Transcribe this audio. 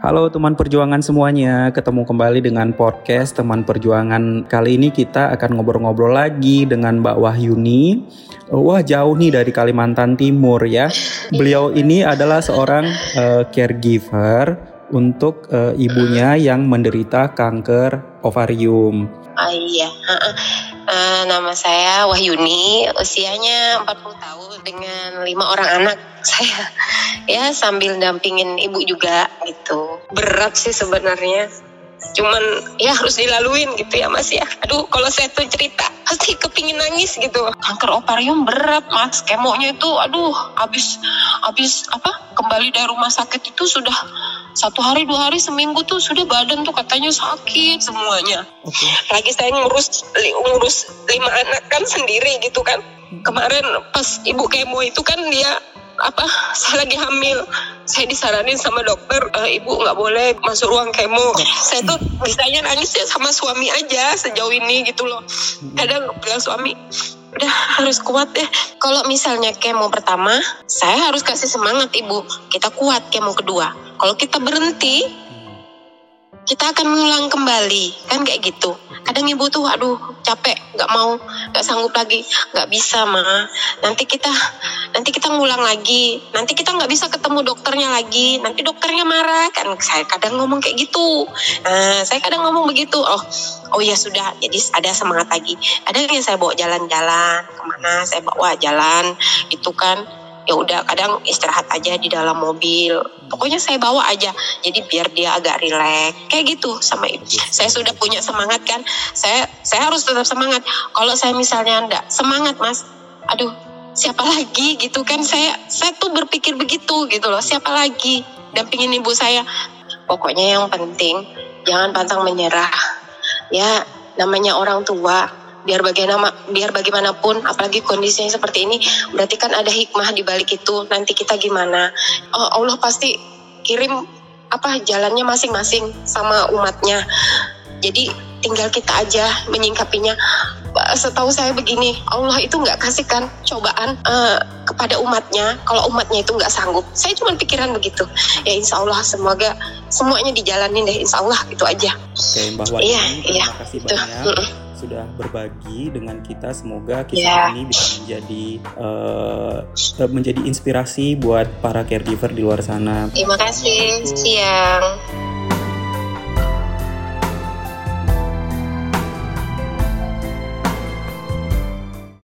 Halo teman perjuangan semuanya, ketemu kembali dengan podcast teman perjuangan. Kali ini kita akan ngobrol-ngobrol lagi dengan Mbak Wahyuni. Wah jauh nih dari Kalimantan Timur ya. Beliau ini adalah seorang uh, caregiver untuk uh, ibunya yang menderita kanker ovarium. Oh iya, uh, nama saya Wahyuni, usianya 40 tahun dengan lima orang anak saya ya sambil dampingin ibu juga gitu. Berat sih sebenarnya. Cuman ya harus dilaluin gitu ya mas ya. Aduh kalau saya tuh cerita pasti kepingin nangis gitu. Kanker ovarium berat mas. Kemonya itu aduh habis habis apa kembali dari rumah sakit itu sudah satu hari dua hari seminggu tuh sudah badan tuh katanya sakit semuanya. Okay. lagi saya ngurus ngurus lima anak kan sendiri gitu kan. Kemarin pas ibu kemo itu kan dia apa saya lagi hamil. Saya disaranin sama dokter e, ibu nggak boleh masuk ruang kemo. Saya tuh bisanya nangis ya sama suami aja sejauh ini gitu loh. Kadang bilang suami udah harus kuat deh. Kalau misalnya kemo pertama saya harus kasih semangat ibu. Kita kuat kemo kedua. Kalau kita berhenti kita akan mengulang kembali. Kan kayak gitu. Kadang ibu tuh aduh capek nggak mau nggak sanggup lagi. Nggak bisa mah nanti kita nanti kita ngulang lagi. Nanti kita nggak bisa ketemu dokternya lagi. Nanti dokternya marah. Kan saya kadang ngomong kayak gitu. Nah, saya kadang ngomong begitu. Oh oh ya sudah. Jadi ada semangat lagi. Ada yang saya bawa jalan-jalan. Ke mana? Saya bawa jalan. Itu kan ya udah kadang istirahat aja di dalam mobil. Pokoknya saya bawa aja jadi biar dia agak rileks. Kayak gitu sama ibu. Saya sudah punya semangat kan. Saya saya harus tetap semangat. Kalau saya misalnya enggak semangat mas aduh siapa lagi gitu kan? Saya saya tuh berpikir begitu gitu loh. Siapa lagi dampingin ibu saya? Pokoknya yang penting jangan pantang menyerah. Ya namanya orang tua biar bagaimana biar bagaimanapun apalagi kondisinya seperti ini berarti kan ada hikmah di balik itu. Nanti kita gimana? Oh, Allah pasti kirim apa jalannya masing-masing sama umatnya. Jadi tinggal kita aja menyingkapinya. Setahu saya begini Allah itu nggak kasihkan cobaan uh, kepada umatnya kalau umatnya itu nggak sanggup. Saya cuma pikiran begitu. Ya insya Allah semoga semuanya dijalanin deh. Insya Allah itu aja. Oke Mbak Wati iya, iya, terima kasih banyak sudah berbagi dengan kita. Semoga kisah yeah. ini bisa menjadi uh, menjadi inspirasi buat para caregiver di luar sana. Terima kasih. Siang.